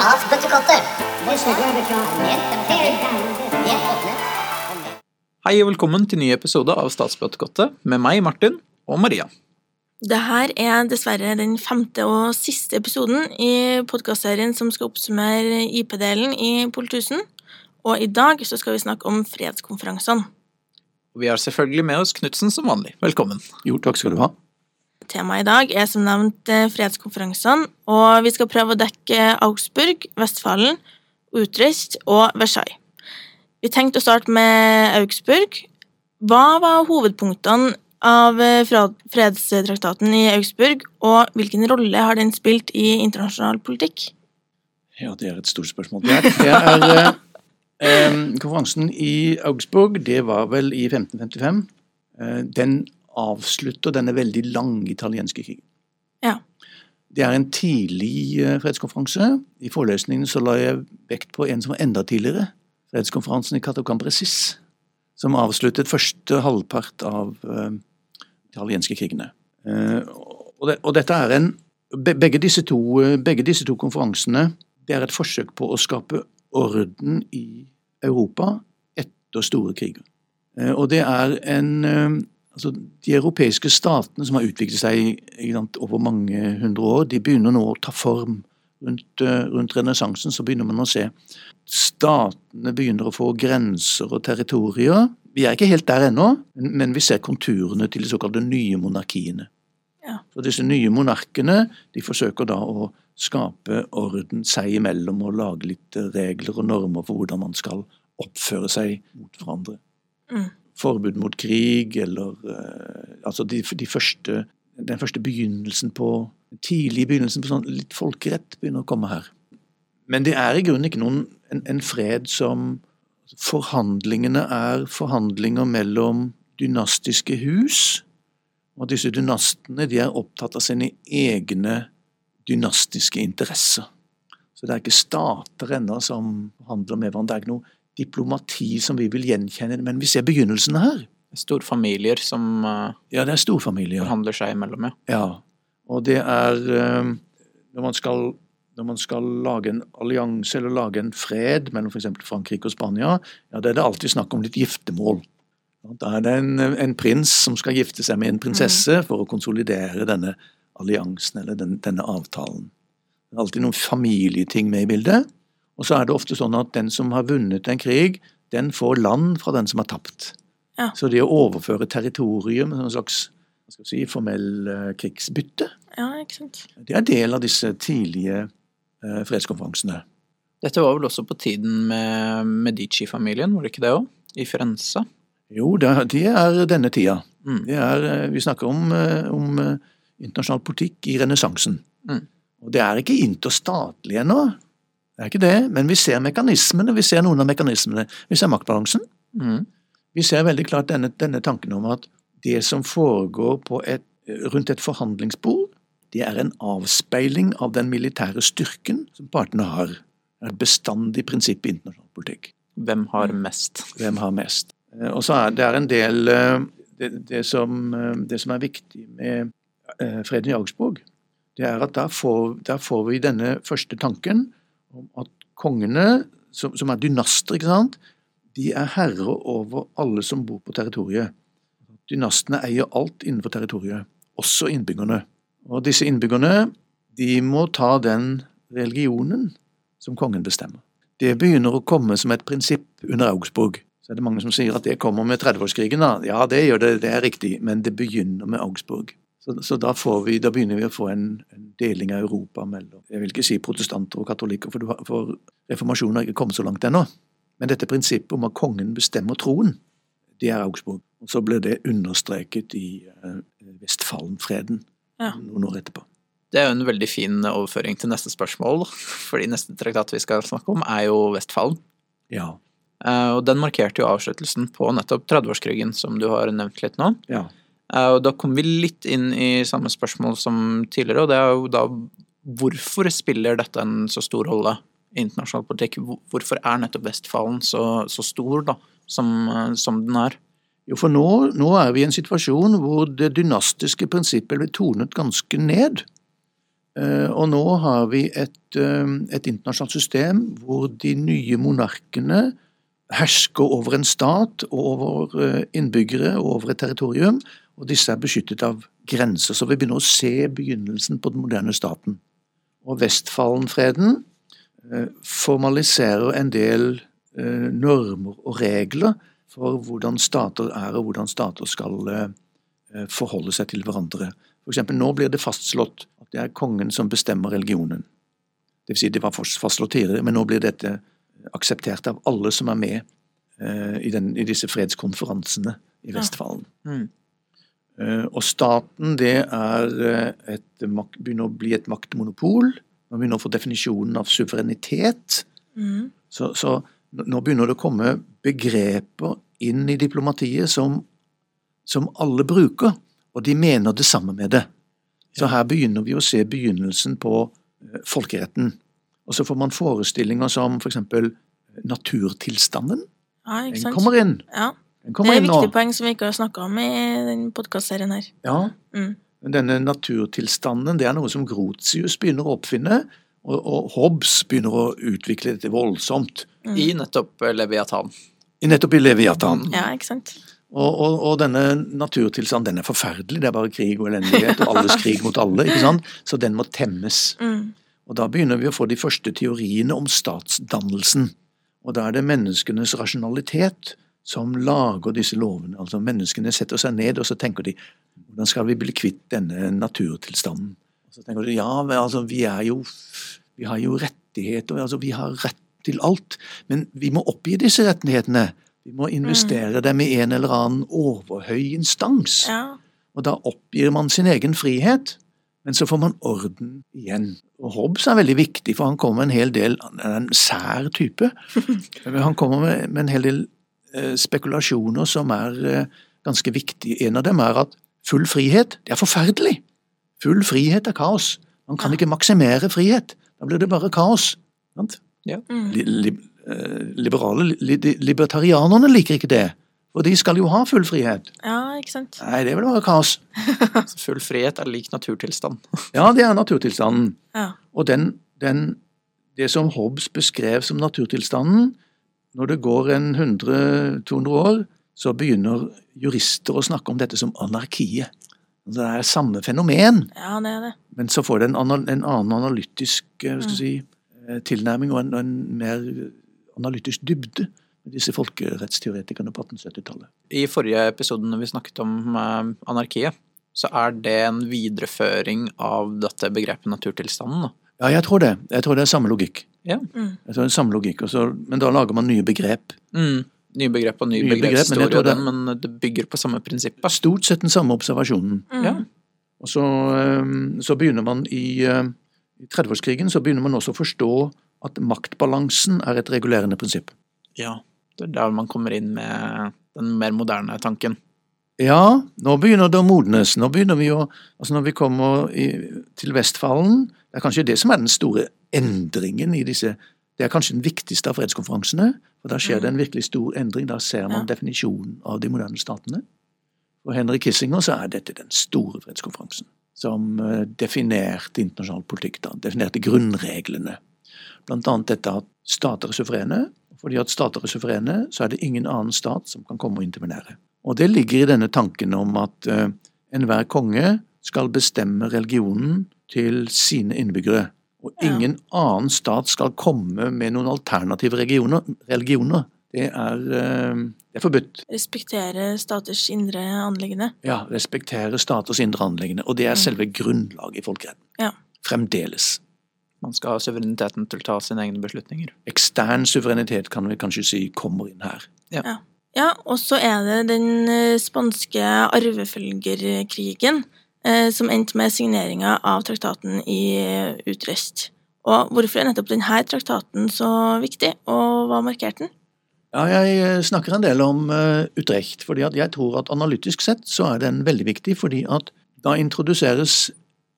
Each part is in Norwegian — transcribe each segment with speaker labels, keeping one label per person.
Speaker 1: Åpenhet.
Speaker 2: Hei og velkommen til ny episode av Statsbøttekottet med meg, Martin, og Maria.
Speaker 3: Dette er dessverre den femte og siste episoden i podkastserien som skal oppsummere IP-delen i Politusen, og i dag så skal vi snakke om fredskonferansene.
Speaker 2: Vi har selvfølgelig med oss Knutsen som vanlig. Velkommen.
Speaker 4: Jo, takk skal du ha.
Speaker 3: Temaet i dag er som nevnt eh, fredskonferansene, og vi skal prøve å dekke Augsburg, Vestfalen, Utrecht og Versailles. Vi tenkte å starte med Augsburg. Hva var hovedpunktene av eh, fredstraktaten i Augsburg, og hvilken rolle har den spilt i internasjonal politikk?
Speaker 4: Ja, det er et stort spørsmål. Det er, det er eh, Konferansen i Augsburg, det var vel i 1555. Eh, den avslutter denne veldig lange italienske krigen.
Speaker 3: Ja.
Speaker 4: Det er en tidlig eh, fredskonferanse. I forelesningen så la jeg vekt på en som var enda tidligere. Fredskonferansen i Catocampresis, som avsluttet første halvpart av uh, italienske krigene. Uh, og, det, og dette er en be- begge disse, to, begge disse to konferansene det er et forsøk på å skape orden i Europa etter store kriger. Og det er en Altså, de europeiske statene som har utviklet seg sant, over mange hundre år, de begynner nå å ta form. Rundt, eh, rundt renessansen så begynner man å se statene begynner å få grenser og territorier. Vi er ikke helt der ennå, men vi ser konturene til de såkalte nye monarkiene.
Speaker 3: Ja.
Speaker 4: Så disse nye monarkene de forsøker da å skape orden seg imellom og lage litt regler og normer for hvordan man skal oppføre seg mot hverandre.
Speaker 3: Mm.
Speaker 4: Forbud mot krig, eller eh, altså de, de første, den første begynnelsen på den tidlige begynnelsen på sånn litt folkerett begynner å komme her. Men det er i grunnen ikke noen en, en fred som Forhandlingene er forhandlinger mellom dynastiske hus, og disse dynastene de er opptatt av sine egne dynastiske interesser. Så det er ikke stater ennå som handler med hverandre. Det er ikke noe diplomati som vi vil gjenkjenne, men vi ser begynnelsen her.
Speaker 2: Storfamilier som uh,
Speaker 4: Ja, det er storfamilier.
Speaker 2: forhandler seg imellom, ja.
Speaker 4: Ja, og det er eh, når man skal når man skal lage en allianse eller lage en fred mellom f.eks. Frankrike og Spania, ja, da er det alltid snakk om litt giftermål. Da er det en, en prins som skal gifte seg med en prinsesse for å konsolidere denne alliansen eller den, denne avtalen. Det er alltid noen familieting med i bildet. Og så er det ofte sånn at den som har vunnet en krig, den får land fra den som har tapt.
Speaker 3: Ja.
Speaker 4: Så det å overføre territorium som en slags hva skal vi si, formell eh, krigsbytte,
Speaker 3: Ja, ikke sant?
Speaker 4: det er del av disse tidlige eh, fredskonferansene.
Speaker 2: Dette var vel også på tiden med Medici-familien, var det ikke det òg? I Firenze.
Speaker 4: Jo, det, er- det er denne tida.
Speaker 2: Mm.
Speaker 4: Det er, eh, vi snakker om, eh, om internasjonal politikk i renessansen.
Speaker 2: Mm.
Speaker 4: Og det er ikke interstatlig ennå. Det er ikke det, men vi ser mekanismene. Vi ser noen av mekanismene. Vi ser maktbalansen.
Speaker 2: Mm.
Speaker 4: Vi ser veldig klart denne, denne tanken om at det som foregår på et, rundt et forhandlingsbord, det er en avspeiling av den militære styrken som partene har. Det er et bestandig prinsipp i internasjonal politikk.
Speaker 2: Hvem har mest?
Speaker 4: Hvem har mest? Eh, Og så er det er en del eh, det, det, som, eh, det som er viktig med freden i Augsburg, det er at da får, der får vi denne første tanken om at kongene, som, som er dynaster, ikke sant, de er herrer over alle som bor på territoriet. Dynastene eier alt innenfor territoriet, også innbyggerne. Og disse innbyggerne, de må ta den religionen som kongen bestemmer. Det begynner å komme som et prinsipp under Augsburg. Så er det mange som sier at det kommer med 30-årskrigen. da. Ja, det gjør det, det er riktig, men det begynner med Augsburg. Så, så da, får vi, da begynner vi å få en, en deling av Europa mellom jeg vil ikke si protestanter og katolikker, for, du har- for reformasjonen har ikke kommet så langt ennå. Men dette prinsippet om at kongen bestemmer troen, det er Augsburg. Og så ble det understreket i uh, Vestfalen-freden
Speaker 3: Ja.
Speaker 4: noen år etterpå.
Speaker 2: Det er jo en veldig fin overføring til neste spørsmål, fordi neste traktat vi skal snakke om, er jo Vestfalen.
Speaker 4: Ja.
Speaker 2: Uh, Og den markerte jo avsluttelsen på nettopp 30-årskrigen, som du har nevnt litt nå.
Speaker 4: ja.
Speaker 2: Eh, Og da kom vi litt inn i samme spørsmål som tidligere, og det er jo da hvorfor spiller dette en så stor rolle i internasjonal politikk? Hvorfor er nettopp Vestfalen så, så stor da, som, som den er?
Speaker 4: Jo, for nå, nå er vi i en situasjon hvor det dynastiske prinsippet blir tonet ganske ned. Eh, Og nå har vi et, eh, et internasjonalt system hvor de nye monarkene hersker over en stat og over innbyggere og over et territorium, og disse er beskyttet av grenser. Så vi begynner å se begynnelsen på den moderne staten. Og Vestfallen-freden eh, formaliserer en del eh, normer og regler for hvordan stater er og hvordan stater skal eh, forholde seg til hverandre. For eksempel, nå blir det fastslått at det er kongen som bestemmer religionen. Det vil si, det var fastslått tidligere, men nå blir dette akseptert av alle som er med i, den, i disse fredskonferansene i
Speaker 3: Ja.
Speaker 4: Vestfallen.
Speaker 2: Mm.
Speaker 4: Eh, Og staten det er eh, et, begynner å bli et maktmonopol. Man begynner å få definisjonen av suverenitet.
Speaker 3: Mm.
Speaker 4: Så, så nå begynner det å komme begreper inn i diplomatiet som, som alle bruker, og de mener det samme med det. Så her begynner vi å se begynnelsen på eh, folkeretten. Og så får man forestillinger som eh, naturtilstanden.
Speaker 3: Ja,
Speaker 4: Den kommer inn.
Speaker 3: Ja. Det er
Speaker 4: inn
Speaker 3: et viktig poeng som vi ikke har snakka om i denne podkastserien her.
Speaker 4: Ja,
Speaker 3: Mm.
Speaker 4: Denne naturtilstanden det er noe som Grotius begynner å oppfinne, og, og Hobbes begynner å utvikle dette voldsomt.
Speaker 2: I nettopp eh, Leviathan.
Speaker 4: I nettopp i Leviathan.
Speaker 3: Ja, ikke sant?
Speaker 4: Og, og, og denne naturtilstanden den er forferdelig, det er bare krig og elendighet, og alles krig mot alle, ikke sant? så den må temmes.
Speaker 3: Mm.
Speaker 4: Og da begynner vi å få de første teoriene om statsdannelsen. Og da er det menneskenes rasjonalitet som lager disse lovene. Altså menneskene setter seg ned, og så tenker de hvordan skal vi bli kvitt denne naturtilstanden? Og så tenker de ja, men altså vi er jo Vi har jo rettigheter, altså vi har rett til alt. Men vi må oppgi disse rettighetene. Vi må investere dem i en eller annen overhøy instans.
Speaker 3: Ja.
Speaker 4: Og da oppgir man sin egen frihet, men så får man orden igjen. Og Hobbes er veldig viktig, for han kommer med en hel del Han er en sær type. Han kommer med, med en hel del spekulasjoner som er eh, ganske viktige. En av dem er at full frihet, det er forferdelig. Full frihet er kaos. Man kan ikke maksimere frihet. Da blir det bare kaos. Sant?
Speaker 3: Mm.
Speaker 4: Li, li, eh, liberale li, li, libertarianerne liker ikke det. For de skal jo ha full frihet.
Speaker 3: ja, ikke sant?
Speaker 4: Nei, det vil være kaos.
Speaker 2: Så full frihet er lik naturtilstand.
Speaker 4: Ja, det er naturtilstanden.
Speaker 3: Ja.
Speaker 4: Og den, den, det som Hobbes beskrev som naturtilstanden, når det går en 100-200 år, så begynner jurister å snakke om dette som anarkiet. Altså, Det er samme fenomen,
Speaker 3: ja, det er det.
Speaker 4: men så får det en, ana- en annen analytisk eh, skal jeg si, eh, tilnærming og en, en mer analytisk dybde med disse folkerettsteoretikerne på 1870-tallet.
Speaker 2: I forrige episode når vi snakket om eh, anarkiet, så er det en videreføring av dette begrepet naturtilstanden. Da.
Speaker 4: Ja, jeg tror det. Jeg tror det er samme logikk.
Speaker 2: Ja.
Speaker 3: Mm.
Speaker 4: Jeg tror det er samme logikk, Også, Men da lager man nye begrep.
Speaker 2: Mm. Nye begrep og ny
Speaker 4: Nye begrep, men jeg
Speaker 2: begrepshistorie,
Speaker 4: tror det-
Speaker 2: men det bygger på samme prinsippet.
Speaker 4: Stort sett den samme observasjonen.
Speaker 3: Mm.
Speaker 2: Ja.
Speaker 4: Og så, eh, så begynner man i, eh, i 30-årskrigen så begynner man også å forstå at maktbalansen er et regulerende prinsipp.
Speaker 2: ja. Det er der man kommer inn med den mer moderne tanken.
Speaker 4: Ja, nå begynner det å modnes. Nå begynner vi å Altså når vi kommer i, til Vestfallen, det er kanskje det som er den store endringen i disse Det er kanskje den viktigste av fredskonferansene. For da skjer det en virkelig stor endring. Da ser man
Speaker 3: Ja.
Speaker 4: definisjonen av de moderne statene. For Henry Kissinger så er dette den store fredskonferansen. Som eh, definerte internasjonal politikk. da, Definerte grunnreglene. Blant annet dette at stater er suverene. Fordi at stater er suverene, så er det ingen annen stat som kan komme og intervenere. Og det ligger i denne tanken om at eh, enhver konge skal bestemme religionen til sine innbyggere. Og
Speaker 3: Ja.
Speaker 4: ingen annen stat skal komme med noen alternative regioner, religioner. Det er, eh, det er forbudt.
Speaker 3: Respektere staters indre anliggende.
Speaker 4: Ja, respektere staters indre anliggende. Og det er selve grunnlaget i folkeretten.
Speaker 3: Ja.
Speaker 4: Fremdeles.
Speaker 2: Man skal ha suvereniteten til å ta sine egne beslutninger.
Speaker 4: Ekstern suverenitet kan vi kanskje si kommer inn her.
Speaker 3: Ja, og så er det den eh, spanske arvefølgerkrigen som endte med signeringa av traktaten i eh, Utrecht. Og hvorfor er nettopp denne traktaten så viktig, og hva markerte den?
Speaker 4: Ja, jeg eh, snakker en del om eh, Utrecht, fordi jeg tror at analytisk sett så er den veldig viktig, fordi at da introduseres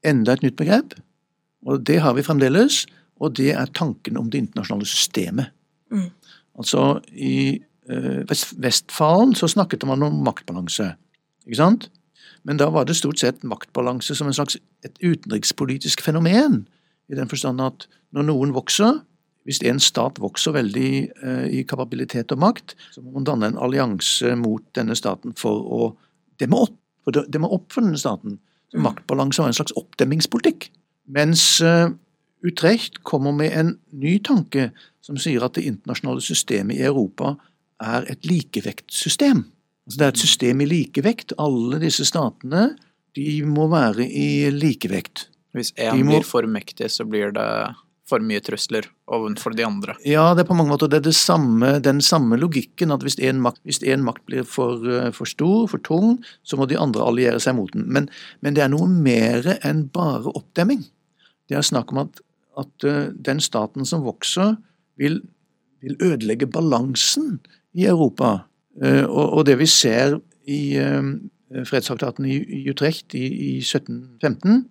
Speaker 4: enda et nytt begrep, og det har vi fremdeles, og det er tanken om det internasjonale systemet.
Speaker 3: Mm.
Speaker 4: Altså, i eh, Vestfalen så snakket man om maktbalanse, ikke sant? Men da var det stort sett maktbalanse som en slags et utenrikspolitisk fenomen. I den forstand at når noen vokser, hvis en stat vokser veldig eh, i kapabilitet og makt, så må man danne en allianse mot denne staten for å demme opp. For demme opp for denne staten. Så maktbalanse var en slags oppdemmingspolitikk. Mens eh, Utrecht kommer med en ny tanke som sier at det internasjonale systemet i Europa er et likevektsystem. Altså det er et system i likevekt. Alle disse statene de må være i likevekt.
Speaker 2: Hvis én
Speaker 4: må-
Speaker 2: blir for mektig, så blir det for mye trusler overfor de andre.
Speaker 4: Ja, det er på mange måter det er det samme, den samme logikken at hvis en makt, makt blir for, eh, for stor, for tung, så må de andre alliere seg mot den. Men, men det er noe mer enn bare oppdemming. Det er snakk om at, at eh, den staten som vokser, vil, vil ødelegge balansen i Europa. Eh, Og, det vi ser i eh, fredstraktaten i Utrecht i, i 1715,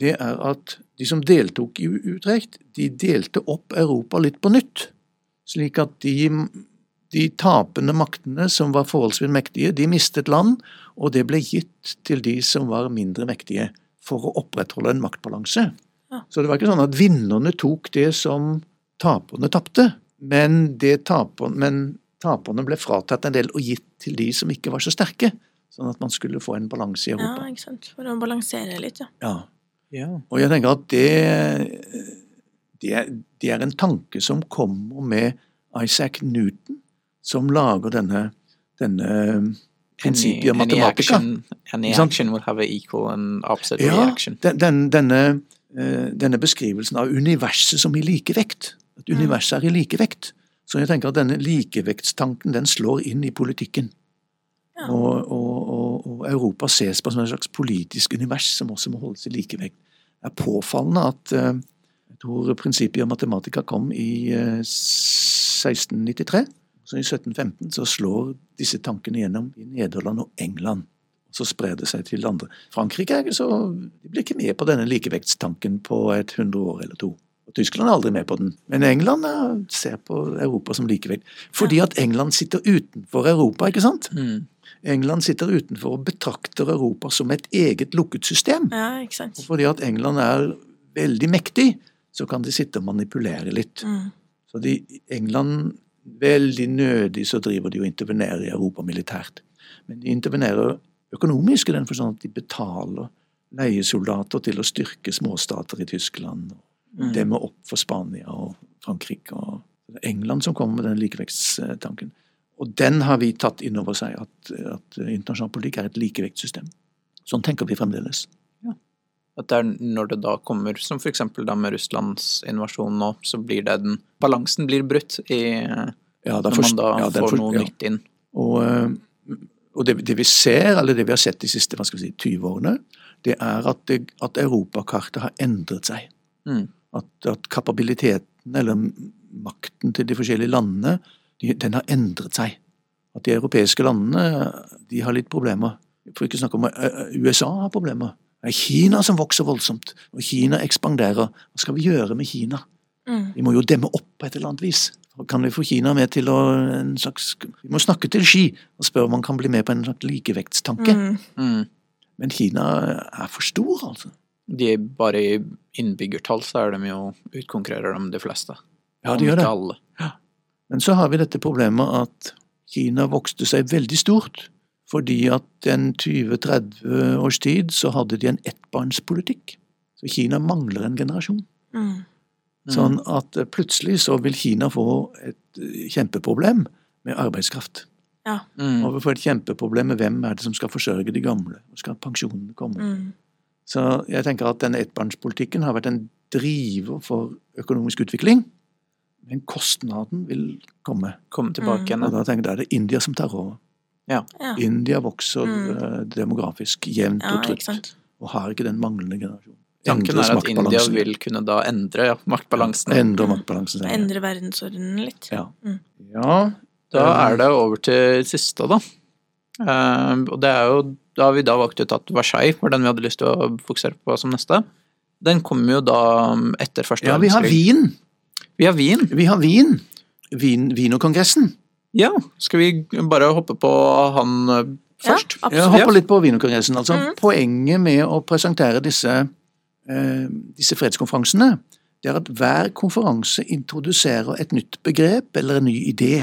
Speaker 4: det er at de som deltok i Utrecht, de delte opp Europa litt på nytt. Slik at de, de tapende maktene som var forholdsvis mektige, de mistet land, og det ble gitt til de som var mindre mektige, for å opprettholde en maktbalanse.
Speaker 3: Ja.
Speaker 4: Så det var ikke sånn at vinnerne tok det som taperne tapte, men, det taper, men taperne ble fratatt en del og gitt til de som ikke var så sterke. Sånn at man skulle få en balanse i Europa.
Speaker 3: Ja, ikke sant. For å balansere litt, ja.
Speaker 4: Ja.
Speaker 2: Ja.
Speaker 4: Og jeg tenker at det, det, er, det er en tanke som kommer med Isaac Newton, som lager denne, denne prinsippet
Speaker 2: any
Speaker 4: matematika.
Speaker 2: action, any
Speaker 4: Ikke sant?
Speaker 2: action will have an equal and opposite
Speaker 4: Ja,
Speaker 2: reaction.
Speaker 4: den, den, denne, eh, denne beskrivelsen av universet som i likevekt. At universet er i likevekt. Så jeg tenker at denne likevektstanken den slår inn i politikken.
Speaker 3: Ja.
Speaker 4: Og, og, og, og Europa ses på som et slags politisk univers som også må holdes i likevekt. Det er påfallende at eh, jeg tror prinsippet om matematika kom i eh, 1693. Så i 1715 så slår disse tankene gjennom i Nederland og England. Så sprer det seg til andre. Frankrike så, de blir ikke med på denne likevektstanken på et hundre år eller to. Og Tyskland er aldri med på den. Men England ser på Europa som likevel. Fordi at England sitter utenfor Europa, ikke sant?
Speaker 2: Mm.
Speaker 4: England sitter utenfor og betrakter Europa som et eget lukket system.
Speaker 3: Ja, ikke sant.
Speaker 4: Og fordi at England er veldig mektig, så kan de sitte og manipulere litt.
Speaker 3: Mm.
Speaker 4: Så de, England, veldig nødig så driver de og intervenerer i Europa militært. Men de intervenerer økonomisk i den forstand at de betaler leiesoldater til å styrke småstater i Tyskland.
Speaker 2: Mm.
Speaker 4: Demme opp for Spania og Frankrike. og England som kommer med den likevektstanken. Og den har vi tatt inn over seg, at, at internasjonal politikk er et likevektssystem. Sånn tenker vi fremdeles.
Speaker 2: At det er når det da kommer, som eksempel med Russlands invasjon nå, så blir det den Balansen blir brutt i,
Speaker 4: Ja,
Speaker 2: når man da
Speaker 4: ja,
Speaker 2: får noe
Speaker 4: ja.
Speaker 2: nytt inn.
Speaker 4: Og, eh, og det, det vi ser, eller det vi har sett de siste hva skal vi si, 20 årene, det er at, det, at europakartet har endret seg.
Speaker 2: Mm.
Speaker 4: At, at kapabiliteten, eller makten til de forskjellige landene, de, den har endret seg. At de europeiske landene de har litt problemer. For ikke å snakke om eh, USA har problemer. Det er Kina som vokser voldsomt, og Kina ekspanderer. Hva skal vi gjøre med Kina?
Speaker 3: Mm.
Speaker 4: Vi må jo demme opp på et eller annet vis. Kan vi få Kina med til å en slags, Vi må snakke til Xi og spørre om han kan bli med på en slags likevektstanke.
Speaker 3: Mm.
Speaker 2: Mm.
Speaker 4: Men Kina er for stor, altså.
Speaker 2: De bare i innbyggertall så er de jo utkonkurrerer de de fleste.
Speaker 4: Ja, de gjør det.
Speaker 2: alle.
Speaker 4: Men så har vi dette problemet at Kina vokste seg veldig stort. Fordi at en 20-30 års tid så hadde de en ettbarnspolitikk. Så Kina mangler en generasjon.
Speaker 3: Mm.
Speaker 4: Sånn at eh, plutselig så vil Kina få et eh, kjempeproblem med arbeidskraft.
Speaker 3: Ja.
Speaker 2: Mm.
Speaker 4: Og vi får et kjempeproblem med hvem er det som skal forsørge de gamle. og skal pensjonene komme?
Speaker 3: Mm.
Speaker 4: Så jeg tenker at denne ettbarnspolitikken har vært en driver for økonomisk utvikling. Men kostnaden vil komme.
Speaker 2: Komme tilbake
Speaker 3: Mm.
Speaker 2: igjen.
Speaker 4: Og da tenker jeg da er det India som tar over.
Speaker 3: Ja.
Speaker 4: India vokser
Speaker 3: Mm.
Speaker 4: eh, demografisk jevnt
Speaker 3: ja,
Speaker 4: og
Speaker 3: trygt.
Speaker 4: og har ikke den manglende generasjonen.
Speaker 2: Tanken er at India vil kunne da endre ja, maktbalansen.
Speaker 4: Endre maktbalansen. Mm.
Speaker 3: Endre verdensordenen litt.
Speaker 4: Ja.
Speaker 3: Mm.
Speaker 4: ja.
Speaker 2: Da er det over til siste, da. Eh, og det er jo Da har vi da valgt ut at Versailles var den vi hadde lyst til å fokusere på som neste. Den kommer jo da um, etter første
Speaker 4: ja, vi har
Speaker 2: verdenskrig.
Speaker 4: Wien.
Speaker 2: Vi har Wien.
Speaker 4: Vi har Wien. Wien Wienerkongressen.
Speaker 2: Ja, skal vi bare hoppe på han eh, først.
Speaker 3: Ja, absolutt.
Speaker 4: hopper litt på Wienerkongressen. Altså, Poenget med å presentere disse, eh, disse fredskonferansene, det er at hver konferanse introduserer et nytt begrep eller en ny idé.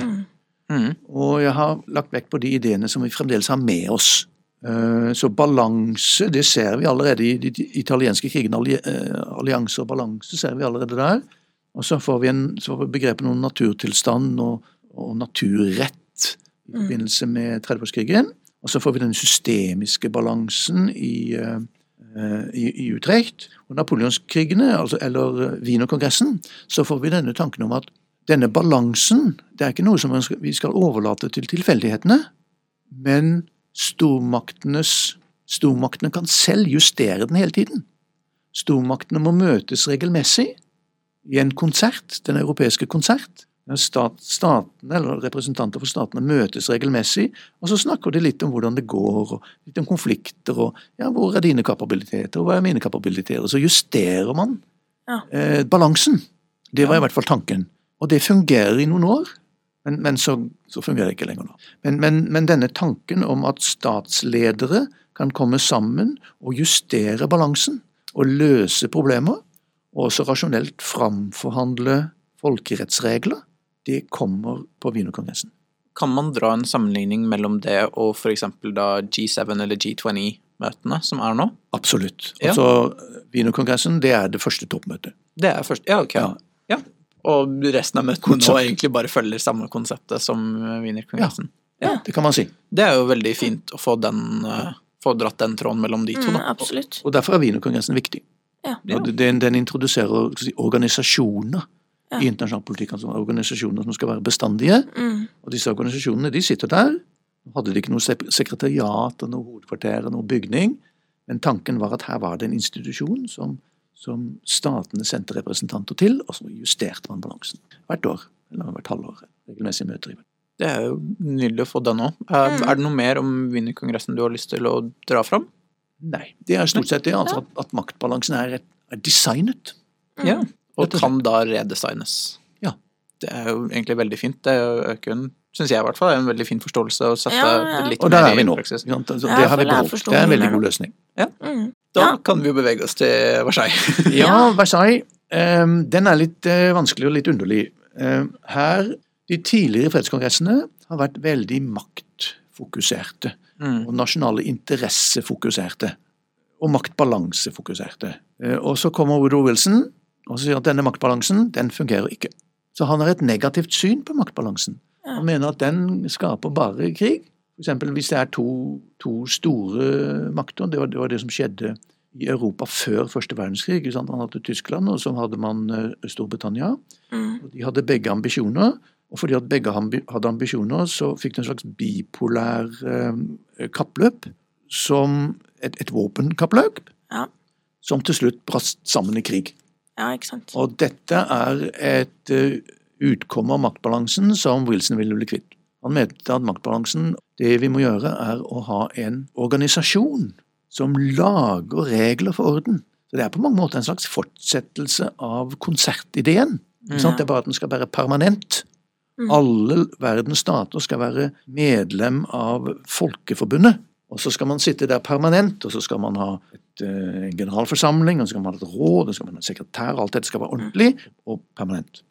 Speaker 2: Mm.
Speaker 4: Og jeg har lagt vekt på de ideene som vi fremdeles har med oss. Eh, Så balanse, det ser vi allerede i de italienske krigene. eh, Allianse og balanse ser vi allerede der. Og så får vi, en, så får vi begrepet om naturtilstand og, og naturrett i forbindelse med 30-årskrigen. Og så får vi den systemiske balansen i, eh, i, i Utrecht. Og napoleonskrigene, altså, eller Wienerkongressen, så får vi denne tanken om at denne balansen det er ikke noe som vi skal overlate til tilfeldighetene, men stormaktenes Stormaktene kan selv justere den hele tiden. Stormaktene må møtes regelmessig i en konsert, den europeiske konsert. Stat, statene, eller representanter for statene møtes regelmessig, og så snakker de litt om hvordan det går, og litt om konflikter, og ja, hvor er dine kapabiliteter, og hva er mine kapabiliteter, og så justerer man
Speaker 3: Ja.
Speaker 4: eh, balansen. Det var i hvert fall tanken. Og det fungerer i noen år, men, men så, så fungerer det ikke lenger nå. Men, men, men denne tanken om at statsledere kan komme sammen og justere balansen, og løse problemer, og også rasjonelt framforhandle folkerettsregler, det kommer på Wienerkongressen.
Speaker 2: Kan man dra en sammenligning mellom det og f.eks. da G7 eller G20-møtene som er nå?
Speaker 4: Absolutt.
Speaker 2: Ja.
Speaker 4: Altså, Wienerkongressen, det er det første toppmøtet.
Speaker 2: Det er første, Ja, ok.
Speaker 4: Ja.
Speaker 2: Ja. Og resten av møtene nå egentlig bare følger samme konseptet som Wienerkongressen.
Speaker 4: Det kan man si.
Speaker 2: Det er jo veldig fint å få den eh, få dratt den tråden mellom de to,
Speaker 3: Mm,
Speaker 2: da.
Speaker 3: absolutt.
Speaker 4: Og derfor er Wienerkongressen viktig.
Speaker 3: Ja.
Speaker 4: Og Den, den introduserer si, organisasjoner
Speaker 3: Ja.
Speaker 4: i internasjonal politikk, altså organisasjoner som skal være bestandige.
Speaker 3: Mm.
Speaker 4: Og disse organisasjonene de sitter der. Hadde de ikke noe sekretariat og noe hovedkvarter og noe bygning, men tanken var at her var det en institusjon som, som statene sendte representanter til, og så justerte man balansen. Hvert år, eller hvert halvår. Regelmessige møter. i
Speaker 2: Det er jo nydelig å få den òg. Er,
Speaker 3: Mm.
Speaker 2: er det noe mer om Wienerkongressen du har lyst til å dra fram?
Speaker 4: Nei, det er stort sett det. altså at, at maktbalansen er, er designet.
Speaker 2: Ja. Og kan da redesignes.
Speaker 4: Ja.
Speaker 2: Det er jo egentlig veldig fint. Det øker en, syns jeg i hvert fall, er en veldig fin forståelse å sette
Speaker 3: Ja, ja.
Speaker 2: i. litt
Speaker 4: Og der er vi nå.
Speaker 2: praksis.
Speaker 4: Altså,
Speaker 3: Ja,
Speaker 4: det har vi beholdt. Det er en veldig god
Speaker 3: løsning.
Speaker 4: løsning.
Speaker 3: Mm.
Speaker 2: Da
Speaker 3: Ja.
Speaker 2: kan vi jo bevege oss til Versailles.
Speaker 4: Ja, Versailles, Um, den er litt uh, vanskelig og litt underlig. Um, her, de tidligere fredskongressene har vært veldig maktfokuserte.
Speaker 2: Mm.
Speaker 4: Og nasjonale interessefokuserte. Og maktbalansefokuserte. Uh, og så kommer Woodrow Wilson og sier at denne maktbalansen, den fungerer ikke. Så han har et negativt syn på maktbalansen. Han mener at den skaper bare krig. Eksempel hvis det er to, to store makter, det var, det var det som skjedde i Europa før første verdenskrig. ikke sant? Man hadde Tyskland, og så hadde man eh, Storbritannia.
Speaker 3: Mm.
Speaker 4: Og de hadde begge ambisjoner. Og fordi at begge hadde ambisjoner, så fikk de en slags bipolær eh, kappløp. Som et, et våpenkappløp.
Speaker 3: Ja.
Speaker 4: Som til slutt brast sammen i krig.
Speaker 3: ja, ikke sant.
Speaker 4: Og dette er et uh, utkomme av maktbalansen som Wilson ville bli kvitt. Han mente at maktbalansen, det vi må gjøre, er å ha en organisasjon som lager regler for orden. Så det er på mange måter en slags fortsettelse av konsertideen. Sant? Det er bare at den skal være permanent. Alle verdens stater skal være medlem av Folkeforbundet. Og så skal man sitte der permanent, og så skal man ha et, eh, en generalforsamling, og så skal man ha et råd, og så skal man ha en sekretær, alt dette skal være ordentlig og permanent.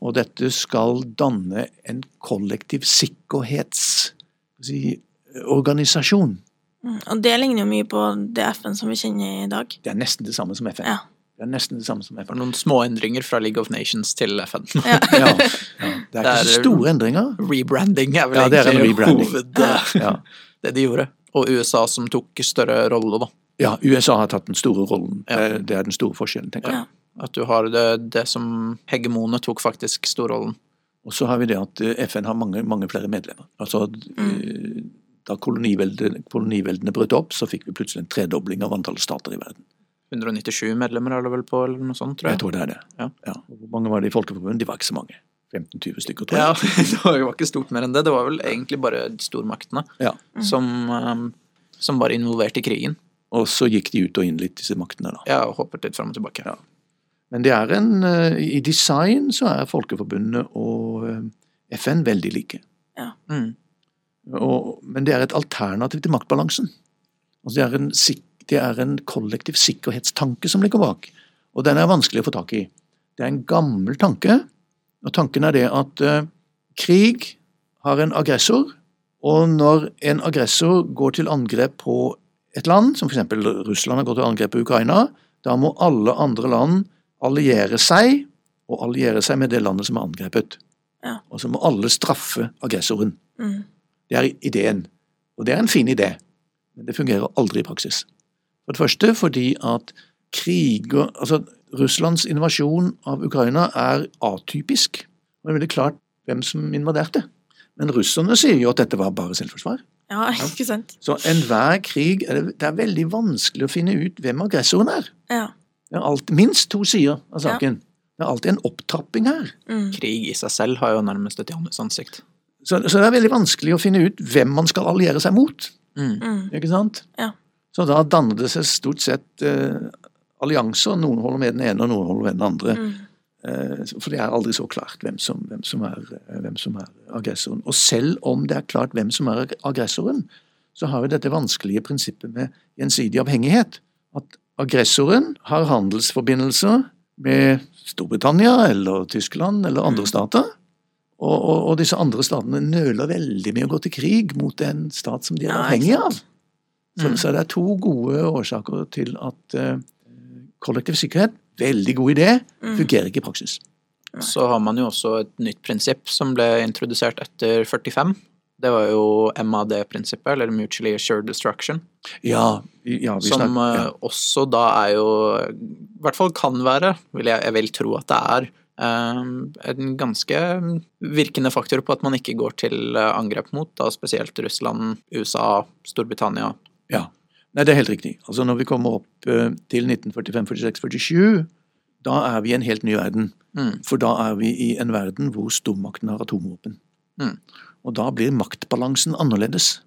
Speaker 4: Og dette skal danne en kollektiv sikkerhetsorganisasjon.
Speaker 3: Mm. Og det ligner jo mye på det FN som vi kjenner i dag.
Speaker 4: Det er nesten det samme som FN.
Speaker 3: Ja.
Speaker 4: Det er nesten det samme som FN.
Speaker 2: Noen små endringer fra League of Nations til FN.
Speaker 3: Ja.
Speaker 4: Ja, ja. Det er ikke så store endringer.
Speaker 2: Rebranding er vel
Speaker 4: Ja, det er
Speaker 2: egentlig
Speaker 4: rebranding.
Speaker 2: hoved...
Speaker 4: Ja.
Speaker 2: Det de gjorde. Og USA som tok større rolle, da.
Speaker 4: ja, USA har tatt den store rollen.
Speaker 2: Ja.
Speaker 4: Det er- Det er den store forskjellen, tenker jeg.
Speaker 2: At du har det, det som hegemonet tok faktisk storrollen.
Speaker 4: Og så har vi det at eh, FN har mange, mange flere medlemmer. Altså, mm. Da koloniveldene, koloniveldene brøt opp, så fikk vi plutselig en tredobling av antallet stater i verden.
Speaker 2: 197 medlemmer er det vel på, eller noe sånt, tror
Speaker 4: Jeg
Speaker 2: jeg.
Speaker 4: tror det er det.
Speaker 2: Ja.
Speaker 4: Ja. Hvor mange var det i Folkeforbundet? De var ikke så mange. 15-20 stykker, tror jeg.
Speaker 2: Ja, det var jo ikke stort mer enn det. Det var vel egentlig bare stormaktene
Speaker 4: Ja.
Speaker 2: som, um, som var involvert i krigen.
Speaker 4: Og så gikk de ut og inn litt, disse maktene. da.
Speaker 2: Ja, og hoppet litt fram og tilbake.
Speaker 4: Ja. Men det er en, eh, i design så er Folkeforbundet og eh, FN veldig like.
Speaker 2: Mm.
Speaker 4: Og, men det er et alternativ til maktbalansen. Altså det, er en, det er en kollektiv sikkerhetstanke som ligger bak, og den er vanskelig å få tak i. Det er en gammel tanke, og tanken er det at uh, krig har en aggressor, og når en aggressor går til angrep på et land, som f.eks. Russland har gått til angrep på Ukraina, da må alle andre land alliere seg, og alliere seg med det landet som er angrepet.
Speaker 3: Ja.
Speaker 4: Og så må alle straffe aggressoren.
Speaker 3: Mm.
Speaker 4: Det er ideen. Og det er en fin idé, men det fungerer aldri i praksis. For det første fordi at kriger Altså, Russlands invasjon av Ukraina er atypisk. Og det er veldig klart hvem som invaderte. Men russerne sier jo at dette var bare selvforsvar.
Speaker 3: Ja, ikke sant?
Speaker 4: Så enhver krig er det, det er veldig vanskelig å finne ut hvem aggressoren er.
Speaker 3: Ja.
Speaker 4: Det er alt, minst to sider av saken. Det er alltid en opptrapping her.
Speaker 3: Mm.
Speaker 2: Krig i seg selv har jo nærmest et Janus ansikt.
Speaker 4: Så, så det er veldig vanskelig å finne ut hvem man skal alliere seg mot.
Speaker 2: Mm.
Speaker 3: Mm.
Speaker 4: Ikke sant?
Speaker 3: Ja.
Speaker 4: Så da danner det seg stort sett eh, allianser. Noen holder med den ene, og noen holder med den andre.
Speaker 3: Mm.
Speaker 4: Eh, for det er aldri så klart hvem som, hvem, som er, eh, hvem som er aggressoren. Og selv om det er klart hvem som er aggressoren, så har vi dette vanskelige prinsippet med gjensidig avhengighet. At aggressoren har handelsforbindelser med Storbritannia eller Tyskland eller andre stater. Og, og, og disse andre statene nøler veldig med å gå til krig mot en stat som de er avhengig av. Så,
Speaker 2: Mm.
Speaker 4: så det er to gode årsaker til at uh, kollektiv sikkerhet, veldig god idé,
Speaker 3: Mm.
Speaker 4: fungerer ikke i praksis.
Speaker 2: Så har man jo også et nytt prinsipp som ble introdusert etter 45. Det var jo MAD-prinsippet, eller Mutually Assured Destruction.
Speaker 4: Ja, ja, vi snakker,
Speaker 2: Som
Speaker 4: ja.
Speaker 2: også da er jo I hvert fall kan være, vil jeg, jeg vil tro at det er, eh, en ganske virkende faktor på at man ikke går til eh, angrep mot da spesielt Russland, USA, Storbritannia.
Speaker 4: ja. Nei, det er helt riktig. Altså Når vi kommer opp eh, til 1945, 46, 47, da er vi i en helt ny verden.
Speaker 2: Mm.
Speaker 4: For da er vi i en verden hvor stormakten har atomvåpen.
Speaker 2: Mm.
Speaker 4: Og da blir maktbalansen annerledes.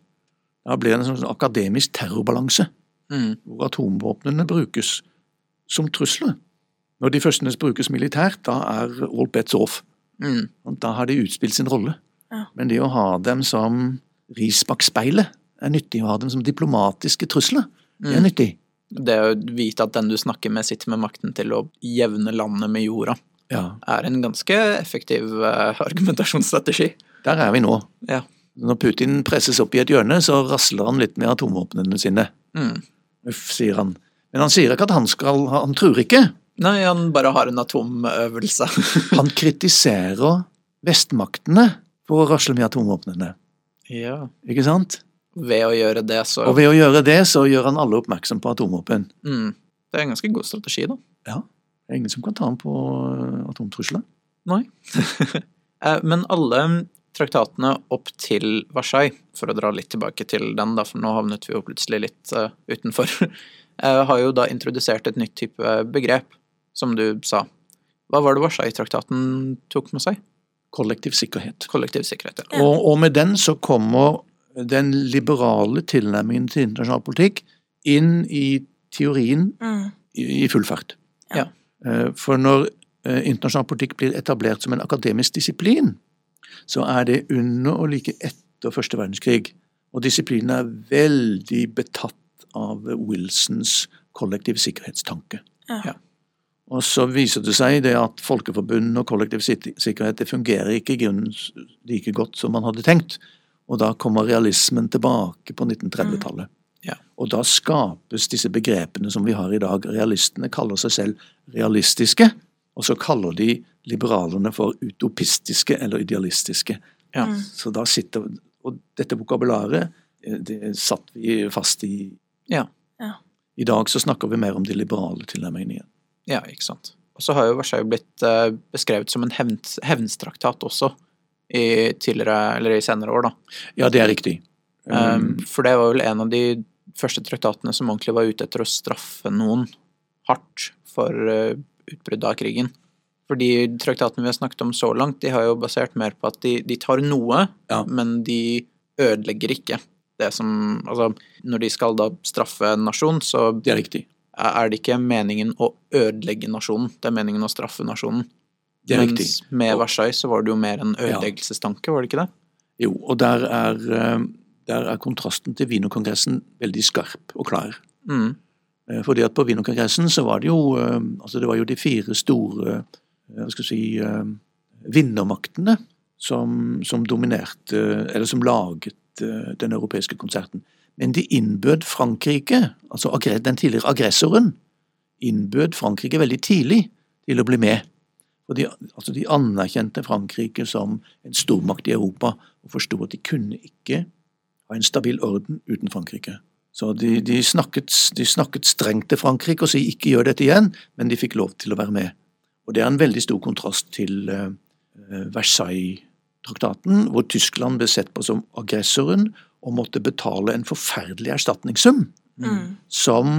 Speaker 4: Da blir det en sånn akademisk terrorbalanse.
Speaker 2: Mm.
Speaker 4: hvor atomvåpnene brukes som trusler. Når de første brukes militært, da er all bets off.
Speaker 2: Mm.
Speaker 4: Og Da har de utspilt sin rolle.
Speaker 3: Ja.
Speaker 4: Men det å ha dem som ris bak speilet er nyttig. Å ha dem som diplomatiske trusler det er
Speaker 2: Mm.
Speaker 4: nyttig.
Speaker 2: Det å vite at den du snakker med, sitter med makten til å jevne landet med jorda,
Speaker 4: Ja,
Speaker 2: er en ganske effektiv eh, argumentasjonsstrategi.
Speaker 4: Der er vi nå.
Speaker 2: Ja.
Speaker 4: Når Putin presses opp i et hjørne, så rasler han litt med atomvåpnene sine.
Speaker 2: Mm.
Speaker 4: Uff, sier han. Men han sier ikke at han skal Han tror ikke.
Speaker 2: Nei, han bare har en atomøvelse.
Speaker 4: Han kritiserer vestmaktene for å rasle med atomvåpnene.
Speaker 2: ja.
Speaker 4: Ikke sant?
Speaker 2: Ved å gjøre det, så
Speaker 4: Og ved å gjøre det, så gjør han alle oppmerksom på atomvåpen.
Speaker 2: mm. Det er en ganske god strategi, da. Ja.
Speaker 4: Det er ingen som kan ta ham på øh, atomtrusler.
Speaker 2: Nei. Eh, Men alle traktatene opp til Versailles, for å dra litt tilbake til den, da, for nå havnet vi jo plutselig litt uh, utenfor, uh, har jo da introdusert et nytt type begrep, som du sa. Hva var det Versailles-traktaten tok med seg?
Speaker 4: Kollektiv sikkerhet.
Speaker 2: Kollektiv sikkerhet. Ja.
Speaker 4: Og, og med den så kommer den liberale tilnærmingen til internasjonal politikk inn i teorien
Speaker 3: Mm.
Speaker 4: i, i full fart.
Speaker 2: Ja.
Speaker 4: Eh, For når internasjonal politikk blir etablert som en akademisk disiplin, så er det under og like etter første verdenskrig. Og disiplinen er veldig betatt av Wilsons kollektiv sikkerhetstanke.
Speaker 3: Ja.
Speaker 2: Ja.
Speaker 4: Og så viser det seg det at folkeforbund og kollektiv sikkerhet det fungerer ikke i grunnen like godt som man hadde tenkt. Og da kommer realismen tilbake på 1930-tallet.
Speaker 2: Ja.
Speaker 4: Og da skapes disse begrepene som vi har i dag. Realistene kaller seg selv realistiske, og så kaller de liberalerne for utopistiske eller idealistiske.
Speaker 2: Ja.
Speaker 3: Mm.
Speaker 4: Så da sitter Og dette vokabularet, eh, det satt vi fast i.
Speaker 2: Ja.
Speaker 3: Ja.
Speaker 4: I dag så snakker vi mer om de liberale tilnærmingene igjen.
Speaker 2: ja, ikke sant. Og så har jo Versailles blitt eh, beskrevet som en hevnstraktat også, i tidligere, eller i senere år, da.
Speaker 4: Ja, det er riktig.
Speaker 2: Um, for det var vel en av de første traktatene som ordentlig var ute etter å straffe noen hardt for uh, utbruddet av krigen. Fordi traktatene vi har snakket om så langt, de har jo basert mer på at de, de tar noe,
Speaker 4: Ja.
Speaker 2: men de ødelegger ikke. Det som, altså, når de skal da straffe en nasjon, så
Speaker 4: det er riktig.
Speaker 2: er det ikke meningen å ødelegge nasjonen, det er meningen å straffe nasjonen.
Speaker 4: Det er
Speaker 2: Mens
Speaker 4: riktig.
Speaker 2: med
Speaker 4: Og-
Speaker 2: Versailles så var det jo mer en ødeleggelsestanke, var det ikke det?
Speaker 4: Jo, og der er, eh, der er kontrasten til Wienerkongressen veldig skarp og klar.
Speaker 2: Mm.
Speaker 4: Eh, Fordi at på Wienerkongressen så var det jo eh, altså det var jo de fire store eh, hva skal si, vinnermaktene som, som dominerte, eller som laget den europeiske konserten. Men de innbød Frankrike, altså den tidligere aggressoren, innbød Frankrike veldig tidlig til å bli med. De, altså de anerkjente Frankrike som en stormakt i Europa, og forsto at de kunne ikke ha en stabil orden uten Frankrike. Så de, de, snakket, de snakket strengt til Frankrike og sa ikke gjør dette igjen, men de fikk lov til å være med. Og det er en veldig stor kontrast til uh, Versailles-traktaten, hvor Tyskland ble sett på som aggressoren og måtte betale en forferdelig erstatningssum
Speaker 3: Mm.
Speaker 4: som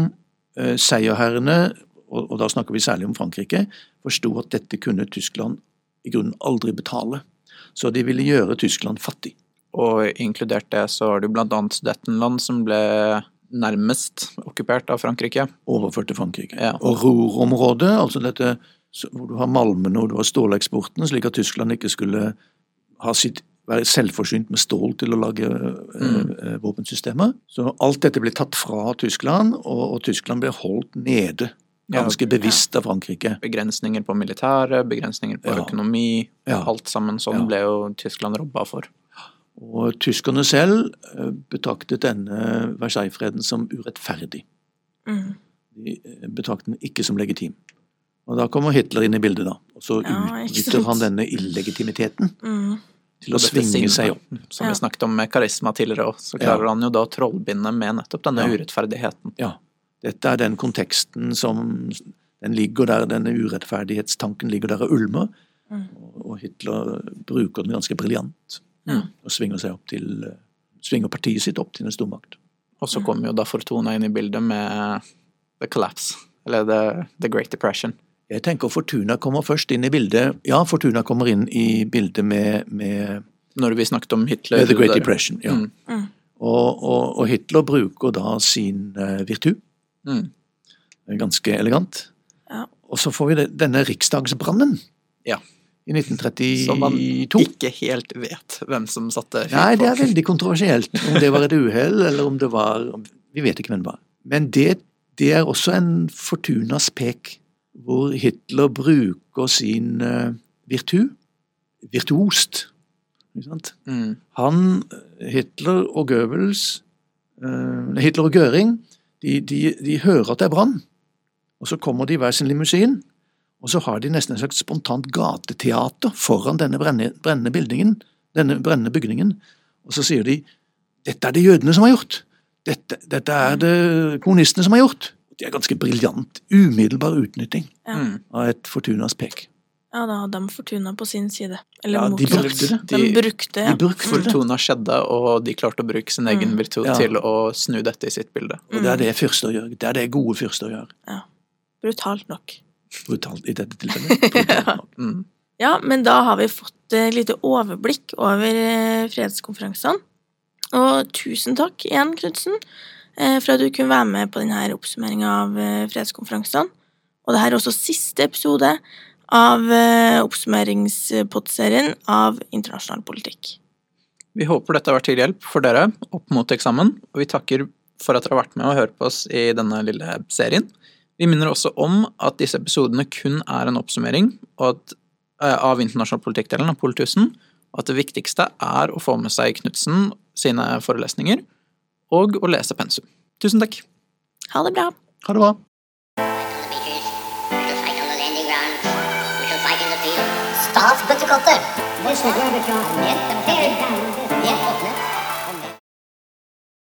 Speaker 4: uh, seierherrene, og, og da snakker vi særlig om Frankrike, forsto at dette kunne Tyskland i grunnen aldri betale. Så de ville gjøre Tyskland fattig.
Speaker 2: Og inkludert det så har du blant annet Sudetenland, som ble nærmest okkupert av Frankrike.
Speaker 4: Overført til Frankrike.
Speaker 2: Ja.
Speaker 4: Og Ruhr-området, altså dette hvor du har malmene og du har ståleksporten, slik at Tyskland ikke skulle ha sitt, være selvforsynt med stål til å lage
Speaker 2: Mm.
Speaker 4: eh, eh, våpensystemer. Så alt dette ble tatt fra Tyskland, og, og Tyskland ble holdt nede. Ganske bevisst av Frankrike.
Speaker 2: Begrensninger på militæret, begrensninger på
Speaker 4: Ja.
Speaker 2: økonomi.
Speaker 4: Ja.
Speaker 2: Alt sammen sånn ble jo Tyskland robba for.
Speaker 4: Og tyskerne selv eh, betraktet denne Versailles-freden som urettferdig.
Speaker 3: Mm.
Speaker 4: De eh, betraktet den ikke som legitim. Og da kommer Hitler inn i bildet, da. Og så
Speaker 3: Ja,
Speaker 4: utnytter han denne illegitimiteten
Speaker 3: Mm.
Speaker 4: til å svinge seg opp.
Speaker 2: Som
Speaker 3: Ja.
Speaker 2: vi snakket om med karisma tidligere òg, så klarer han jo da å trollbinde med nettopp denne
Speaker 4: Ja.
Speaker 2: urettferdigheten.
Speaker 4: Ja. Dette er den konteksten som Den ligger der, denne urettferdighetstanken ligger der og ulmer.
Speaker 3: Mm.
Speaker 4: Og- Og Hitler bruker den ganske briljant.
Speaker 3: Ja.
Speaker 4: Og svinger seg opp til eh, Svinger partiet sitt opp til en stormakt.
Speaker 2: Og
Speaker 3: Mm.
Speaker 2: så kommer jo da Fortuna inn i bildet med The Collapse, eller The, the Great Depression.
Speaker 4: Jeg tenker Fortuna kommer først inn i bildet. Ja, Fortuna kommer inn i bildet med, med
Speaker 2: Når vi snakket om Hitler.
Speaker 4: The Great
Speaker 2: der.
Speaker 4: Depression. ja.
Speaker 2: Mm.
Speaker 3: Mm.
Speaker 4: Og, og, og Hitler bruker da sin eh, virtu.
Speaker 2: Mm.
Speaker 4: Ganske elegant.
Speaker 3: Ja.
Speaker 4: Og så får vi det, denne riksdagsbrannen
Speaker 2: Ja.
Speaker 4: I 1932.
Speaker 2: Som man ikke helt vet hvem som satte fyr
Speaker 4: Nei, det er veldig kontroversielt. Om det var et uhell, eller om det var Vi vet ikke hvem det var. Men det, det er også en Fortunas pek, hvor Hitler bruker sin eh, virtu virtuost.
Speaker 2: Mm.
Speaker 4: Han, Hitler og Goebbels, eh, Hitler og Göring, de, de, de hører at det er brann. Og så kommer de i hver sin limousin, og så har de nesten et slags spontant gateteater foran denne brennende, bygningen, denne brennende bygningen. Og så sier de dette er det jødene som har gjort. Dette, dette er det kommunistene som har gjort. Det er ganske briljant. Umiddelbar utnytting
Speaker 3: Ja.
Speaker 2: Mm.
Speaker 4: av et Fortunas pek.
Speaker 3: ja, da hadde de Fortuna på sin side. Eller
Speaker 4: Ja, de brukte det.
Speaker 3: De,
Speaker 2: De-
Speaker 3: brukte, ja.
Speaker 4: De brukte det.
Speaker 2: Fortuna skjedde, og de klarte å bruke sin egen
Speaker 3: Mm.
Speaker 2: virtu
Speaker 4: Ja.
Speaker 2: til å snu dette i sitt bilde.
Speaker 4: Og det er det fyrster gjør. Det er det gode fyrster gjør.
Speaker 3: Brutalt nok.
Speaker 4: Brutalt i dette tilfellet. Brutalt nok.
Speaker 2: Mm.
Speaker 3: Ja, men da har vi fått et lite overblikk over eh, fredskonferansene. Og tusen takk igjen, Knutsen, eh, for at du kunne være med på denne oppsummeringa av eh, fredskonferansene. Og dette er også siste episode av eh, oppsummeringspodserien av internasjonal politikk.
Speaker 2: Vi håper dette har vært til hjelp for dere opp mot eksamen, og vi takker for at dere har vært med og hørt på oss i denne lille serien. Vi minner også om at disse episodene kun er en oppsummering at, eh, av internasjonal politikkdelen av Poltusen, og at det viktigste er å få med seg Knutsen sine forelesninger og å lese pensum. Tusen takk!
Speaker 3: Ha det bra!
Speaker 4: Ha det bra.
Speaker 1: Stas beaches. We shall